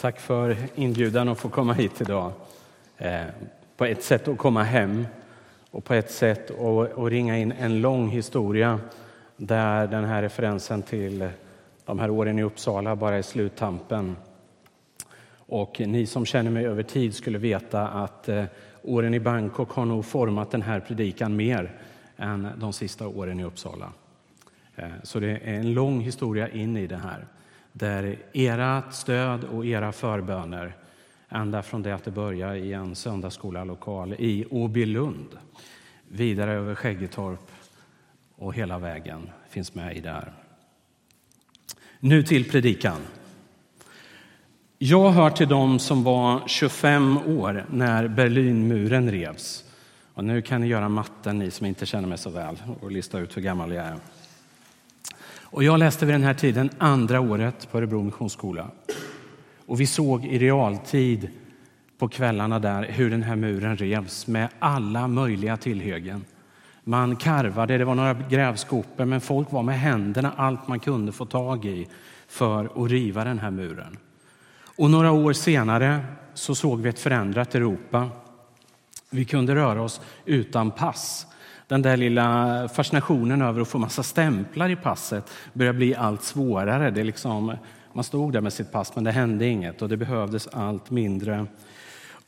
Tack för inbjudan att få komma hit idag. Eh, på ett sätt att komma hem och på ett sätt att ringa in en lång historia där den här referensen till de här åren i Uppsala bara är sluttampen. Och ni som känner mig över tid skulle veta att eh, åren i Bangkok har nog format den här predikan mer än de sista åren i Uppsala. Eh, så det är en lång historia in i det här där ert stöd och era förböner ända från det att det började i en söndagsskolalokal i Åbylund vidare över Skäggetorp och hela vägen finns med i det här. Nu till predikan. Jag hör till dem som var 25 år när Berlinmuren revs. Och nu kan ni göra matten, ni som inte känner mig så väl, och lista ut hur gammal jag är. Och jag läste vid den här tiden andra året på Örebro Missionsskola. Och vi såg i realtid på kvällarna där hur den här muren revs med alla möjliga tillhyggen. Man karvade, det var några grävskopor, men folk var med händerna allt man kunde få tag i för att riva den här muren. Och några år senare så såg vi ett förändrat Europa. Vi kunde röra oss utan pass. Den där lilla fascinationen över att få massa stämplar i passet börjar bli allt svårare. Det liksom, man stod där med sitt pass, men det hände inget och det behövdes allt mindre.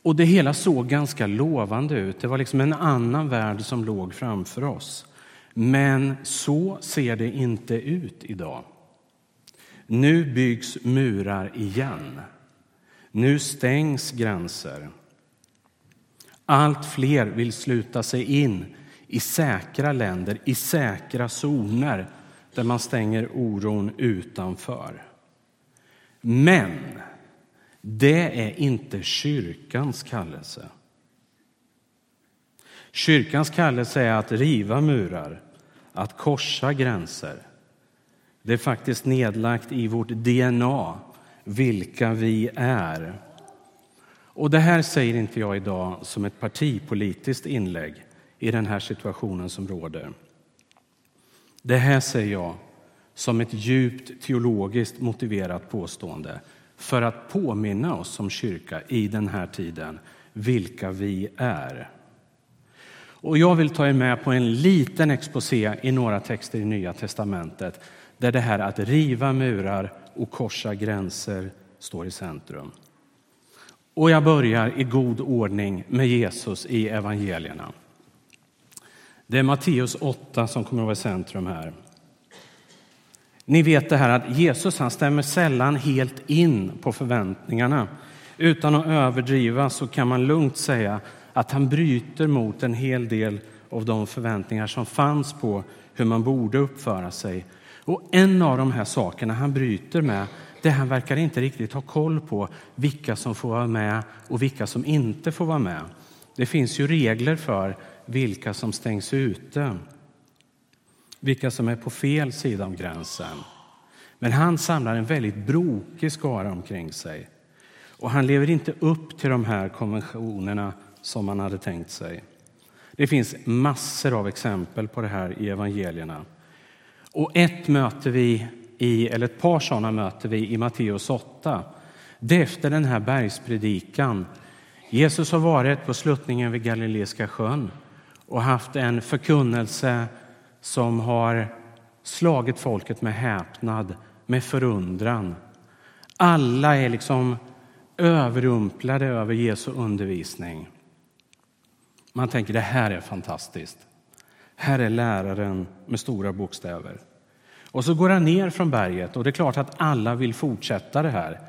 Och det hela såg ganska lovande ut. Det var liksom en annan värld som låg framför oss. Men så ser det inte ut idag. Nu byggs murar igen. Nu stängs gränser. Allt fler vill sluta sig in i säkra länder, i säkra zoner där man stänger oron utanför. Men det är inte kyrkans kallelse. Kyrkans kallelse är att riva murar, att korsa gränser. Det är faktiskt nedlagt i vårt DNA vilka vi är. Och det här säger inte jag idag som ett partipolitiskt inlägg i den här situationen som råder. Det här säger jag som ett djupt teologiskt motiverat påstående för att påminna oss som kyrka i den här tiden vilka vi är. Och jag vill ta er med på en liten exposé i några texter i Nya testamentet där det här att riva murar och korsa gränser står i centrum. Och jag börjar i god ordning med Jesus i evangelierna. Det är Matteus 8 som kommer att vara i centrum här. Ni vet det här att Jesus han stämmer sällan helt in på förväntningarna. Utan att överdriva så kan man lugnt säga att han bryter mot en hel del av de förväntningar som fanns på hur man borde uppföra sig. Och en av de här sakerna han bryter med, det han verkar inte riktigt ha koll på vilka som får vara med och vilka som inte får vara med. Det finns ju regler för vilka som stängs ute, vilka som är på fel sida om gränsen. Men han samlar en väldigt brokig skara omkring sig och han lever inte upp till de här konventionerna som man hade tänkt sig. Det finns massor av exempel på det här i evangelierna. Och ett möter vi i, eller ett par sådana möter vi i Matteus 8. Det är efter den här bergspredikan. Jesus har varit på sluttningen vid Galileiska sjön och haft en förkunnelse som har slagit folket med häpnad, med förundran. Alla är liksom överrumplade över Jesu undervisning. Man tänker det här är fantastiskt. Här är läraren med stora bokstäver. Och så går han ner från berget och det är klart att alla vill fortsätta det här.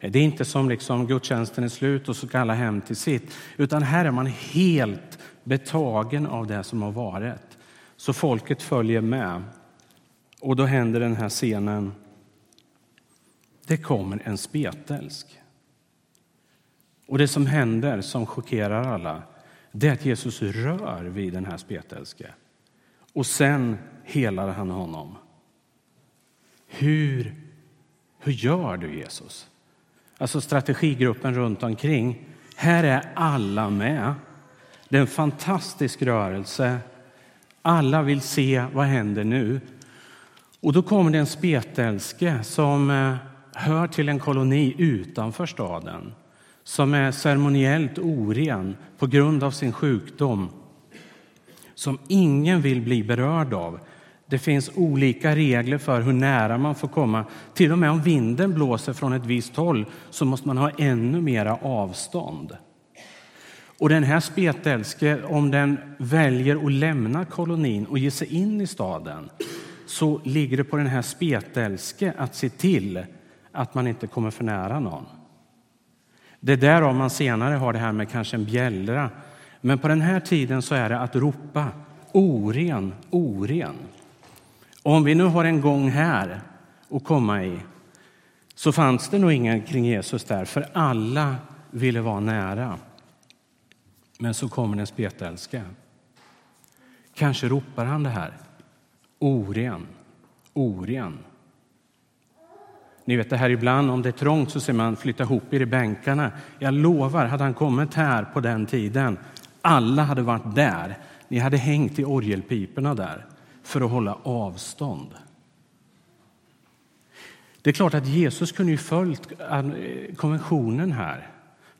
Det är inte som liksom gudstjänsten är slut och så ska alla hem till sitt, utan här är man helt betagen av det som har varit. Så folket följer med. Och då händer den här scenen. Det kommer en spetälsk. Och det som händer, som chockerar alla, det är att Jesus rör vid den här spetälske. Och sen helar han honom. Hur, hur gör du, Jesus? Alltså strategigruppen runt omkring. Här är alla med. Det är en fantastisk rörelse. Alla vill se vad händer nu. Och då kommer det en spetälske som, eh, hör till en koloni utanför staden som är ceremoniellt oren på grund av sin sjukdom som ingen vill bli berörd av. Det finns olika regler för hur nära man får komma. Till och med om vinden blåser från ett visst håll så måste man ha ännu mera avstånd. Och den här spetälske, om den väljer att lämna kolonin och ge sig in i staden så ligger det på den här spetälske att se till att man inte kommer för nära någon. Det är därav man senare har det här med kanske en bjällra. Men på den här tiden så är det att ropa oren, oren. Och om vi nu har en gång här att komma i så fanns det nog ingen kring Jesus där, för alla ville vara nära. Men så kommer den spetälske. Kanske ropar han det här. Oren, oren. Ni vet det här ibland, om det är trångt så ser man flytta ihop er i bänkarna. Jag lovar, hade han kommit här på den tiden, alla hade varit där. Ni hade hängt i orgelpiporna där för att hålla avstånd. Det är klart att Jesus kunde ju följt konventionen här.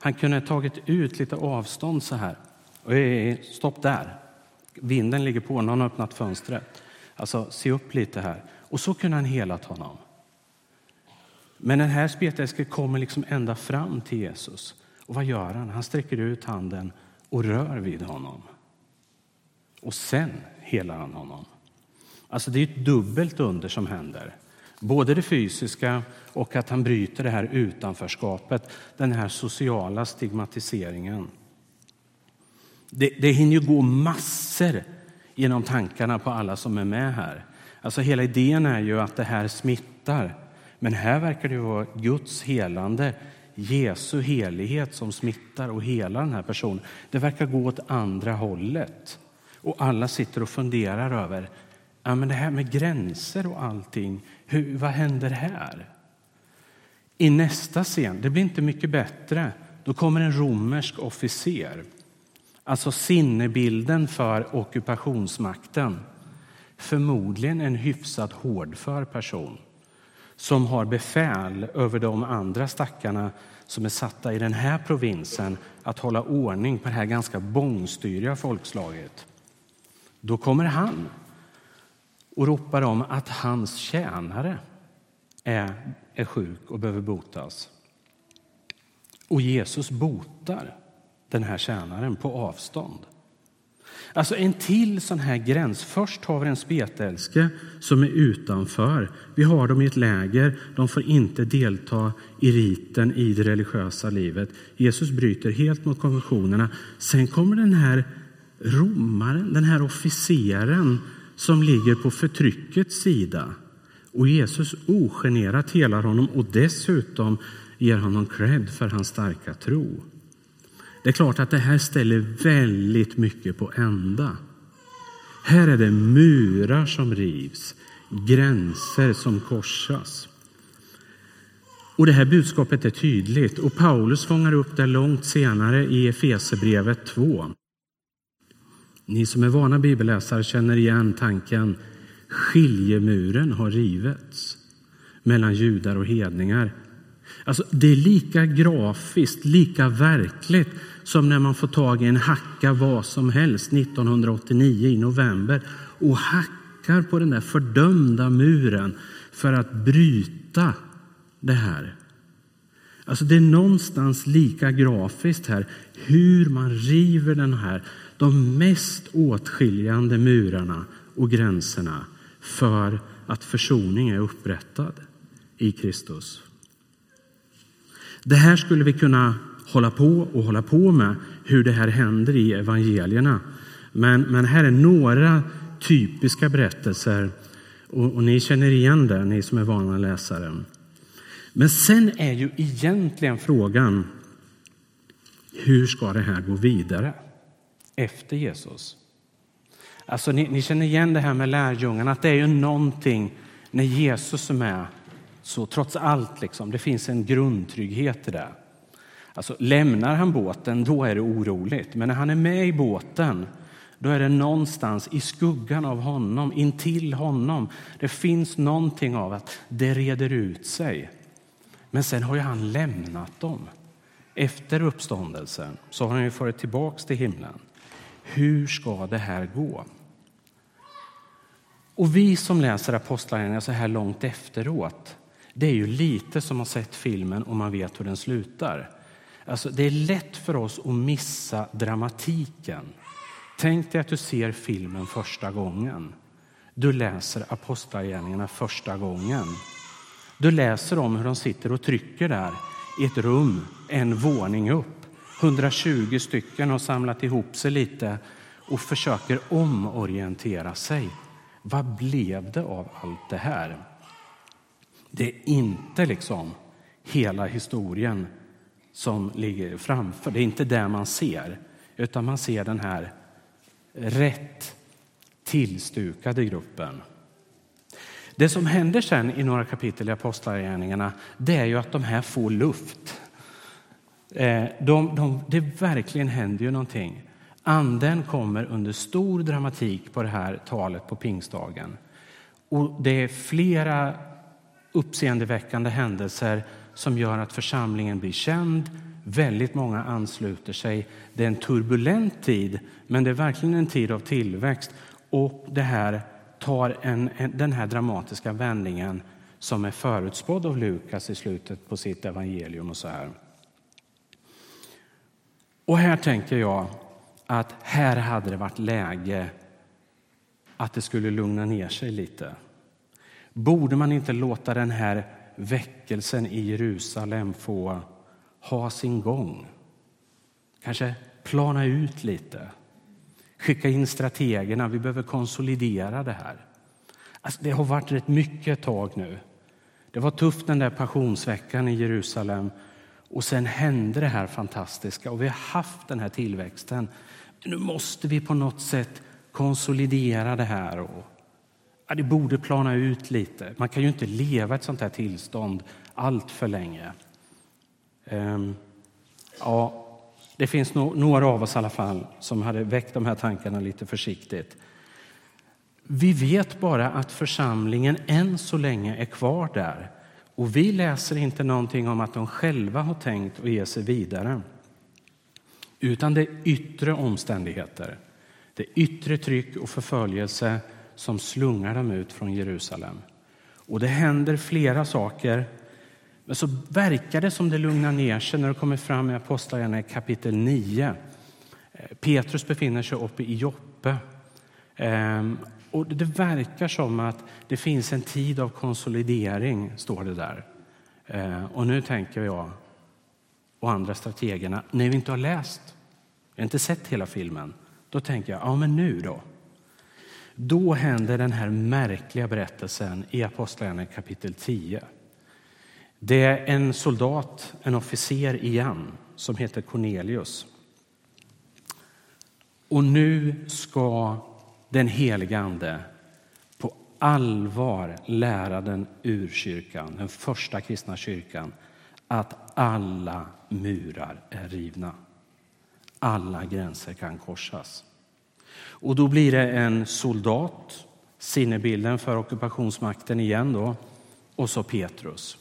Han kunde ha tagit ut lite avstånd så här. Stopp där. Vinden ligger på, någon har öppnat fönstret. Alltså, se upp lite här. Och så kunde han helat honom. Men den här spetälske kommer liksom ända fram till Jesus. Och vad gör han? Han sträcker ut handen och rör vid honom. Och sen helar han honom. Alltså det är ett dubbelt under som händer. Både det fysiska och att han bryter det här utanförskapet, den här sociala stigmatiseringen. Det, det hinner ju gå massor genom tankarna på alla som är med här. Alltså hela idén är ju att det här smittar. Men här verkar det vara Guds helande, Jesu helighet som smittar och helar den här personen. Det verkar gå åt andra hållet. Och alla sitter och funderar över ja, men det här med gränser och allting. Hur, vad händer här? I nästa scen, det blir inte mycket bättre, då kommer en romersk officer. Alltså sinnebilden för ockupationsmakten. Förmodligen en hyfsat hårdför person som har befäl över de andra stackarna som är satta i den här provinsen att hålla ordning på det här ganska bångstyriga folkslaget. Då kommer han och ropar om att hans tjänare är, är sjuk och behöver botas. Och Jesus botar den här tjänaren på avstånd. Alltså en till sån här gräns. Först har vi en spetälske som är utanför. Vi har dem i ett läger. De får inte delta i riten i det religiösa livet. Jesus bryter helt mot konventionerna. Sen kommer den här romaren, den här officeren som ligger på förtryckets sida. Och Jesus ogenerat helar honom och dessutom ger honom cred för hans starka tro. Det är klart att det här ställer väldigt mycket på ända. Här är det murar som rivs, gränser som korsas. Och Det här budskapet är tydligt och Paulus fångar upp det långt senare i Efesebrevet 2. Ni som är vana bibelläsare känner igen tanken skiljemuren har rivits mellan judar och hedningar. Alltså, det är lika grafiskt, lika verkligt som när man får tag i en hacka vad som helst 1989 i november och hackar på den där fördömda muren för att bryta det här. Alltså det är någonstans lika grafiskt här hur man river den här, de mest åtskiljande murarna och gränserna för att försoning är upprättad i Kristus. Det här skulle vi kunna hålla på och hålla på med, hur det här händer i evangelierna. Men, men här är några typiska berättelser och, och ni känner igen det, ni som är vana läsare. Men sen är ju egentligen frågan hur ska det här gå vidare efter Jesus? Alltså, ni, ni känner igen det här med lärjungarna, att det är ju någonting när Jesus är med, så trots allt, liksom, det finns en grundtrygghet i det. Alltså, lämnar han båten, då är det oroligt. Men när han är med i båten, då är det någonstans i skuggan av honom, intill honom. Det finns någonting av att det reder ut sig. Men sen har ju han lämnat dem. Efter uppståndelsen så har han ju farit tillbaks till himlen. Hur ska det här gå? Och vi som läser Apostlagärningarna så här långt efteråt, det är ju lite som har sett filmen och man vet hur den slutar. Alltså, det är lätt för oss att missa dramatiken. Tänk dig att du ser filmen första gången. Du läser Apostlagärningarna första gången. Du läser om hur de sitter och trycker där i ett rum en våning upp. 120 stycken har samlat ihop sig lite och försöker omorientera sig. Vad blev det av allt det här? Det är inte liksom hela historien som ligger framför. Det är inte det man ser, utan man ser den här rätt tillstukade gruppen. Det som händer sen i några kapitel i Apostlagärningarna det är ju att de här får luft. Eh, de, de, det verkligen händer ju någonting. Anden kommer under stor dramatik på det här talet på pingstdagen. Och det är flera uppseendeväckande händelser som gör att församlingen blir känd. Väldigt många ansluter sig. Det är en turbulent tid, men det är verkligen en tid av tillväxt. Och det här tar en, en, den här dramatiska vändningen som är förutspådd av Lukas i slutet på sitt evangelium. och så här. Och här tänker jag att här hade det varit läge att det skulle lugna ner sig lite. Borde man inte låta den här väckelsen i Jerusalem få ha sin gång? Kanske plana ut lite. Skicka in strategerna. Vi behöver konsolidera det här. Alltså, det har varit rätt mycket ett tag nu. Det var tufft den där passionsveckan i Jerusalem och sen hände det här fantastiska och vi har haft den här tillväxten. Nu måste vi på något sätt konsolidera det här. Och, ja, det borde plana ut lite. Man kan ju inte leva ett sånt här tillstånd allt för länge. Um, ja, det finns no några av oss i alla fall som hade väckt de här tankarna lite försiktigt. Vi vet bara att församlingen än så länge är kvar där och vi läser inte någonting om att de själva har tänkt att ge sig vidare. Utan det är yttre omständigheter, det är yttre tryck och förföljelse som slungar dem ut från Jerusalem. Och det händer flera saker. Men så verkar det som det lugnar ner sig när det kommer fram i Apostlagärningarna kapitel 9. Eh, Petrus befinner sig uppe i Joppe. Ehm, och det verkar som att det finns en tid av konsolidering, står det där. Eh, och nu tänker jag och andra strategerna, när vi inte har läst, vi har inte sett hela filmen, då tänker jag, ja men nu då? Då händer den här märkliga berättelsen i Apostlagärningarna kapitel 10. Det är en soldat, en officer igen, som heter Cornelius. Och nu ska den helige Ande på allvar lära den urkyrkan, den första kristna kyrkan, att alla murar är rivna. Alla gränser kan korsas. Och då blir det en soldat, sinnebilden för ockupationsmakten igen då, och så Petrus.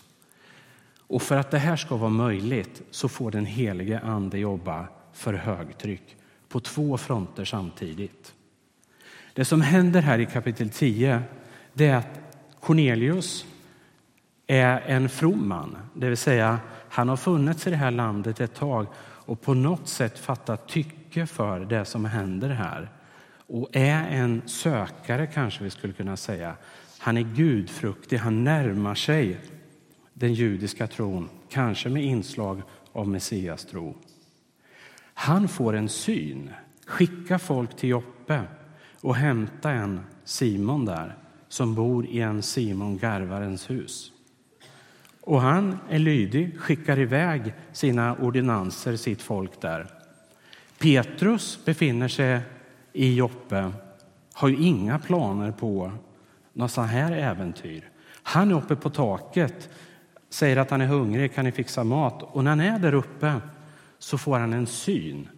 Och för att det här ska vara möjligt så får den helige Ande jobba för högtryck på två fronter samtidigt. Det som händer här i kapitel 10 det är att Cornelius är en from man, det vill säga han har funnits i det här landet ett tag och på något sätt fattat tycke för det som händer här och är en sökare, kanske vi skulle kunna säga. Han är gudfruktig, han närmar sig den judiska tron, kanske med inslag av Messias tro. Han får en syn. Skicka folk till Joppe och hämta en Simon där som bor i en Simon Garvarens hus. Och han är lydig, skickar iväg sina ordinanser, sitt folk där. Petrus befinner sig i Joppe, har ju inga planer på något sånt här äventyr. Han är uppe på taket säger att han är hungrig, kan ni fixa mat? Och när han är där uppe så får han en syn.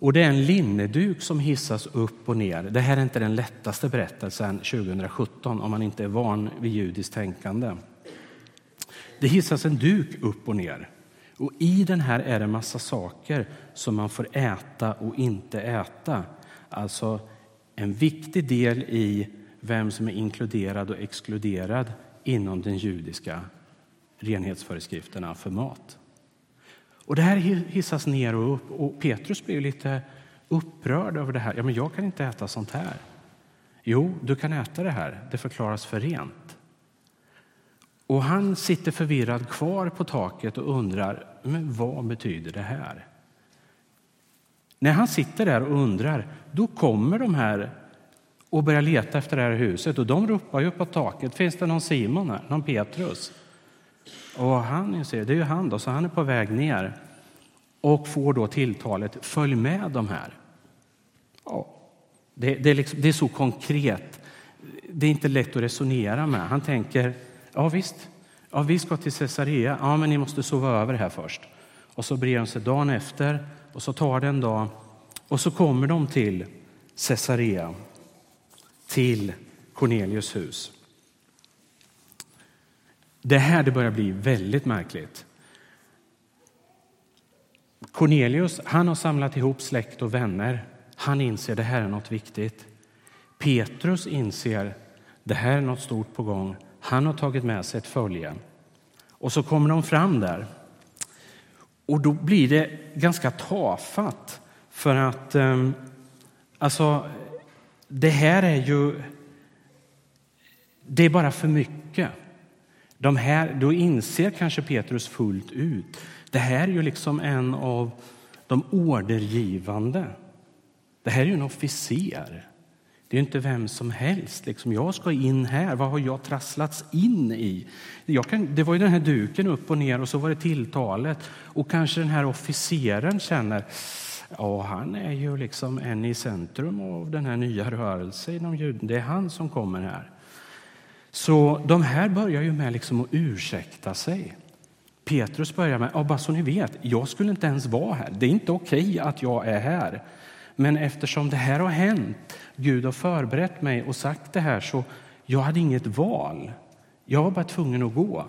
Och det är en linneduk som hissas upp och ner. Det här är inte den lättaste berättelsen 2017 om man inte är van vid judiskt tänkande. det hissas en duk upp och ner. Och I den här är det en massa saker som man får äta och inte äta. Alltså en viktig del i vem som är inkluderad och exkluderad inom den judiska renhetsföreskrifterna för mat. Och Det här hissas ner och upp och Petrus blir lite upprörd över det här. Ja, men jag kan inte äta sånt här. Jo, du kan äta det här. Det förklaras för rent. Och han sitter förvirrad kvar på taket och undrar men vad betyder det här. När han sitter där och undrar, då kommer de här och börjar leta efter det här huset och de ropar ju på taket. Finns det någon Simon här? Någon Petrus? Och han inser, det är ju han då, så han är på väg ner och får då tilltalet följ med de här. Ja, det, det, är liksom, det är så konkret. Det är inte lätt att resonera med. Han tänker, ja visst, ja, vi ska till Caesarea. Ja, men ni måste sova över här först. Och så brer de sig dagen efter och så tar det en dag och så kommer de till Caesarea, till Cornelius hus. Det här det börjar bli väldigt märkligt. Cornelius han har samlat ihop släkt och vänner. Han inser det här är något viktigt. Petrus inser det här är något stort på gång. Han har tagit med sig ett följe. Och så kommer de fram där. Och då blir det ganska tafatt. För att ehm, alltså, det här är ju... Det är bara för mycket. De här, då inser kanske Petrus fullt ut. Det här är ju liksom en av de ordergivande. Det här är ju en officer. Det är inte vem som helst. Liksom, jag ska in här. Vad har jag trasslats in i? Kan, det var ju den här duken upp och ner och så var det tilltalet. Och kanske den här officeren känner Ja, han är ju liksom en i centrum av den här nya rörelsen inom juden. Det är han som kommer här. Så de här börjar ju med liksom att ursäkta sig. Petrus börjar med, ja, bara så ni vet, jag skulle inte ens vara här. Det är inte okej att jag är här. Men eftersom det här har hänt, Gud har förberett mig och sagt det här, så jag hade inget val. Jag var bara tvungen att gå.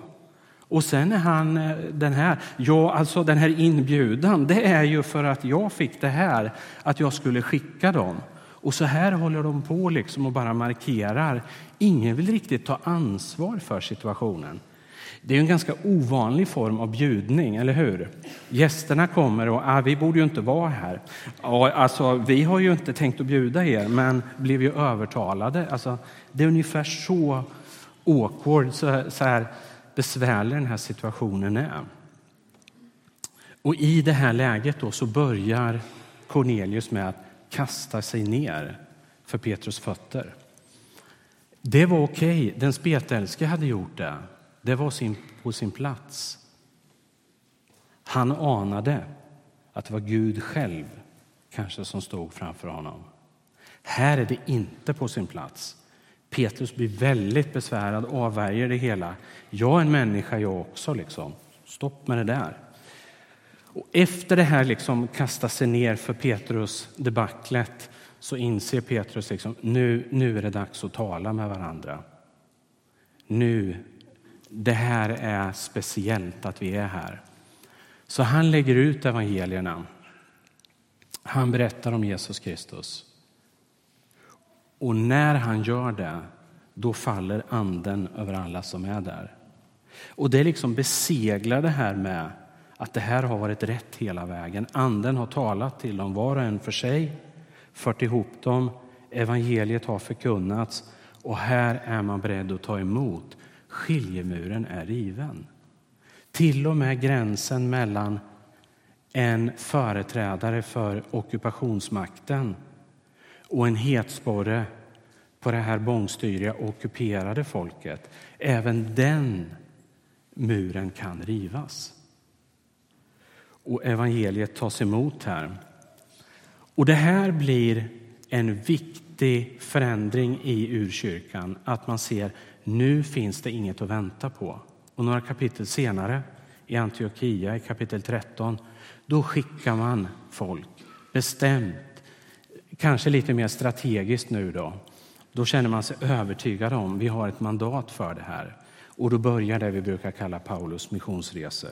Och sen är han eh, den här, ja, alltså den här inbjudan, det är ju för att jag fick det här, att jag skulle skicka dem. Och så här håller de på liksom och bara markerar. Ingen vill riktigt ta ansvar för situationen. Det är en ganska ovanlig form av bjudning, eller hur? Gästerna kommer och ah, vi borde ju inte vara här. Ja, alltså, vi har ju inte tänkt att bjuda er, men blev ju övertalade. Alltså, det är ungefär så awkward, så, så här besvärlig den här situationen är. Och i det här läget då så börjar Cornelius med att kastar sig ner för Petrus fötter. Det var okej. Okay. Den spetälske hade gjort det. Det var sin, på sin plats. Han anade att det var Gud själv kanske som stod framför honom. Här är det inte på sin plats. Petrus blir väldigt besvärad och avvärjer det hela. Jag är en människa jag också. Liksom. Stopp med det där. Och efter det här liksom kasta sig ner för Petrus debaclet så inser Petrus liksom, nu, nu är det dags att tala med varandra. Nu, det här är speciellt att vi är här. Så han lägger ut evangelierna. Han berättar om Jesus Kristus. Och när han gör det, då faller anden över alla som är där. Och det liksom beseglar det här med att det här har varit rätt hela vägen. Anden har talat till dem var och en för sig, fört ihop dem, evangeliet har förkunnats och här är man beredd att ta emot. Skiljemuren är riven. Till och med gränsen mellan en företrädare för ockupationsmakten och en hetsporre på det här bångstyriga ockuperade folket. Även den muren kan rivas. Och evangeliet tas emot här. Och det här blir en viktig förändring i urkyrkan, att man ser nu finns det inget att vänta på. Och några kapitel senare, i Antiochia i kapitel 13, då skickar man folk bestämt Kanske lite mer strategiskt nu då. Då känner man sig övertygad om vi har ett mandat för det här. Och då börjar det vi brukar kalla Paulus missionsresor.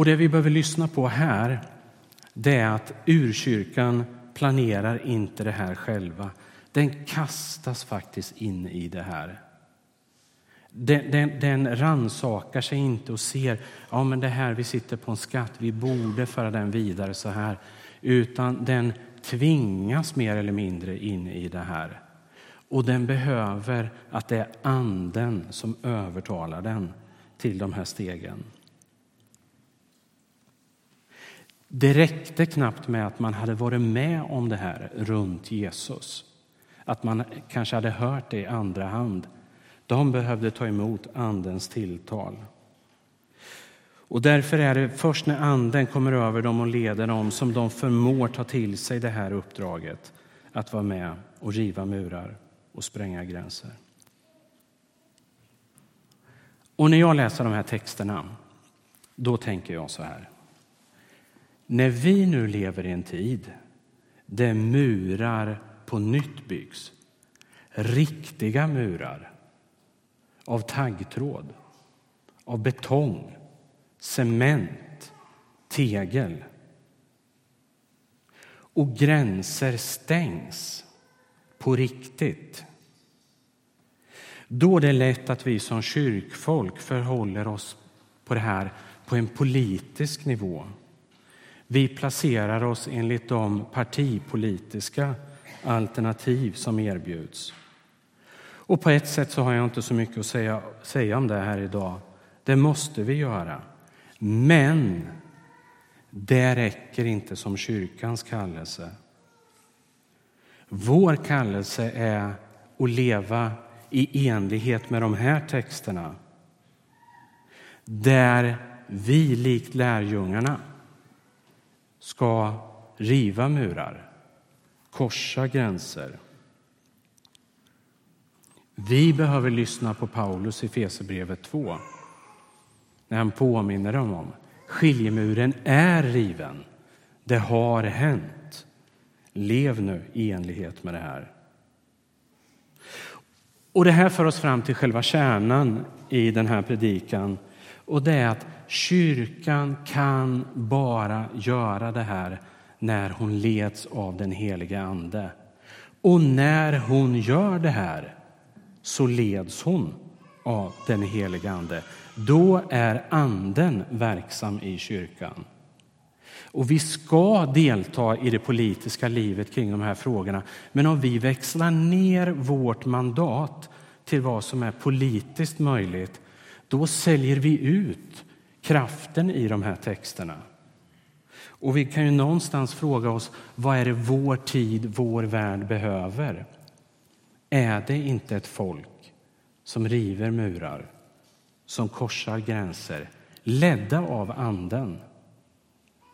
Och det vi behöver lyssna på här, det är att urkyrkan planerar inte det här själva. Den kastas faktiskt in i det här. Den, den, den ransakar sig inte och ser ja men det här vi sitter på en skatt, vi borde föra den vidare så här. Utan den tvingas mer eller mindre in i det här. Och den behöver att det är anden som övertalar den till de här stegen. Det räckte knappt med att man hade varit med om det här runt Jesus. Att man kanske hade hört det i andra hand. De behövde ta emot Andens tilltal. Och därför är det först när Anden kommer över dem och leder dem som de förmår ta till sig det här uppdraget att vara med och riva murar och spränga gränser. Och när jag läser de här texterna, då tänker jag så här. När vi nu lever i en tid där murar på nytt byggs, riktiga murar av taggtråd, av betong, cement, tegel och gränser stängs på riktigt. Då är det lätt att vi som kyrkfolk förhåller oss på det här på en politisk nivå. Vi placerar oss enligt de partipolitiska alternativ som erbjuds. Och på ett sätt så har jag inte så mycket att säga, säga om det här idag. Det måste vi göra. Men det räcker inte som kyrkans kallelse. Vår kallelse är att leva i enlighet med de här texterna där vi likt lärjungarna ska riva murar, korsa gränser. Vi behöver lyssna på Paulus i Fesebrevet 2 när han påminner dem om skiljemuren är riven. Det har hänt. Lev nu i enlighet med det här. Och Det här för oss fram till själva kärnan i den här predikan. Och det är att kyrkan kan bara göra det här när hon leds av den helige Ande. Och när hon gör det här så leds hon av den helige Ande. Då är Anden verksam i kyrkan. Och vi ska delta i det politiska livet kring de här frågorna. Men om vi växlar ner vårt mandat till vad som är politiskt möjligt, då säljer vi ut kraften i de här texterna. Och vi kan ju någonstans fråga oss, vad är det vår tid, vår värld behöver? Är det inte ett folk som river murar, som korsar gränser, ledda av Anden,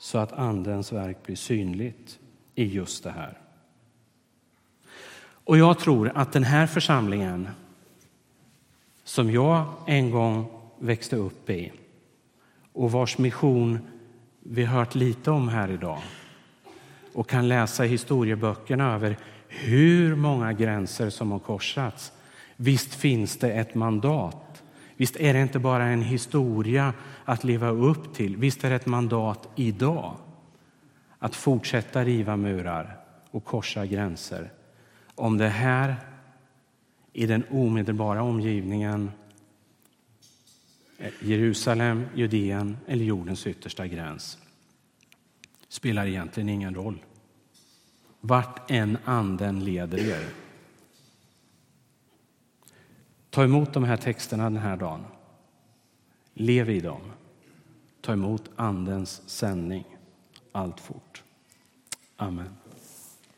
så att Andens verk blir synligt i just det här? Och jag tror att den här församlingen, som jag en gång växte upp i och vars mission vi hört lite om här idag och kan läsa i historieböckerna över hur många gränser som har korsats. Visst finns det ett mandat. Visst är det inte bara en historia att leva upp till. Visst är det ett mandat idag att fortsätta riva murar och korsa gränser. Om det här i den omedelbara omgivningen eh, Jerusalem, Judeen eller jordens yttersta gräns spelar egentligen ingen roll. Vart än anden leder er. Ta emot de här texterna den här dagen. Lev i dem. Ta emot Andens sändning allt fort. Amen.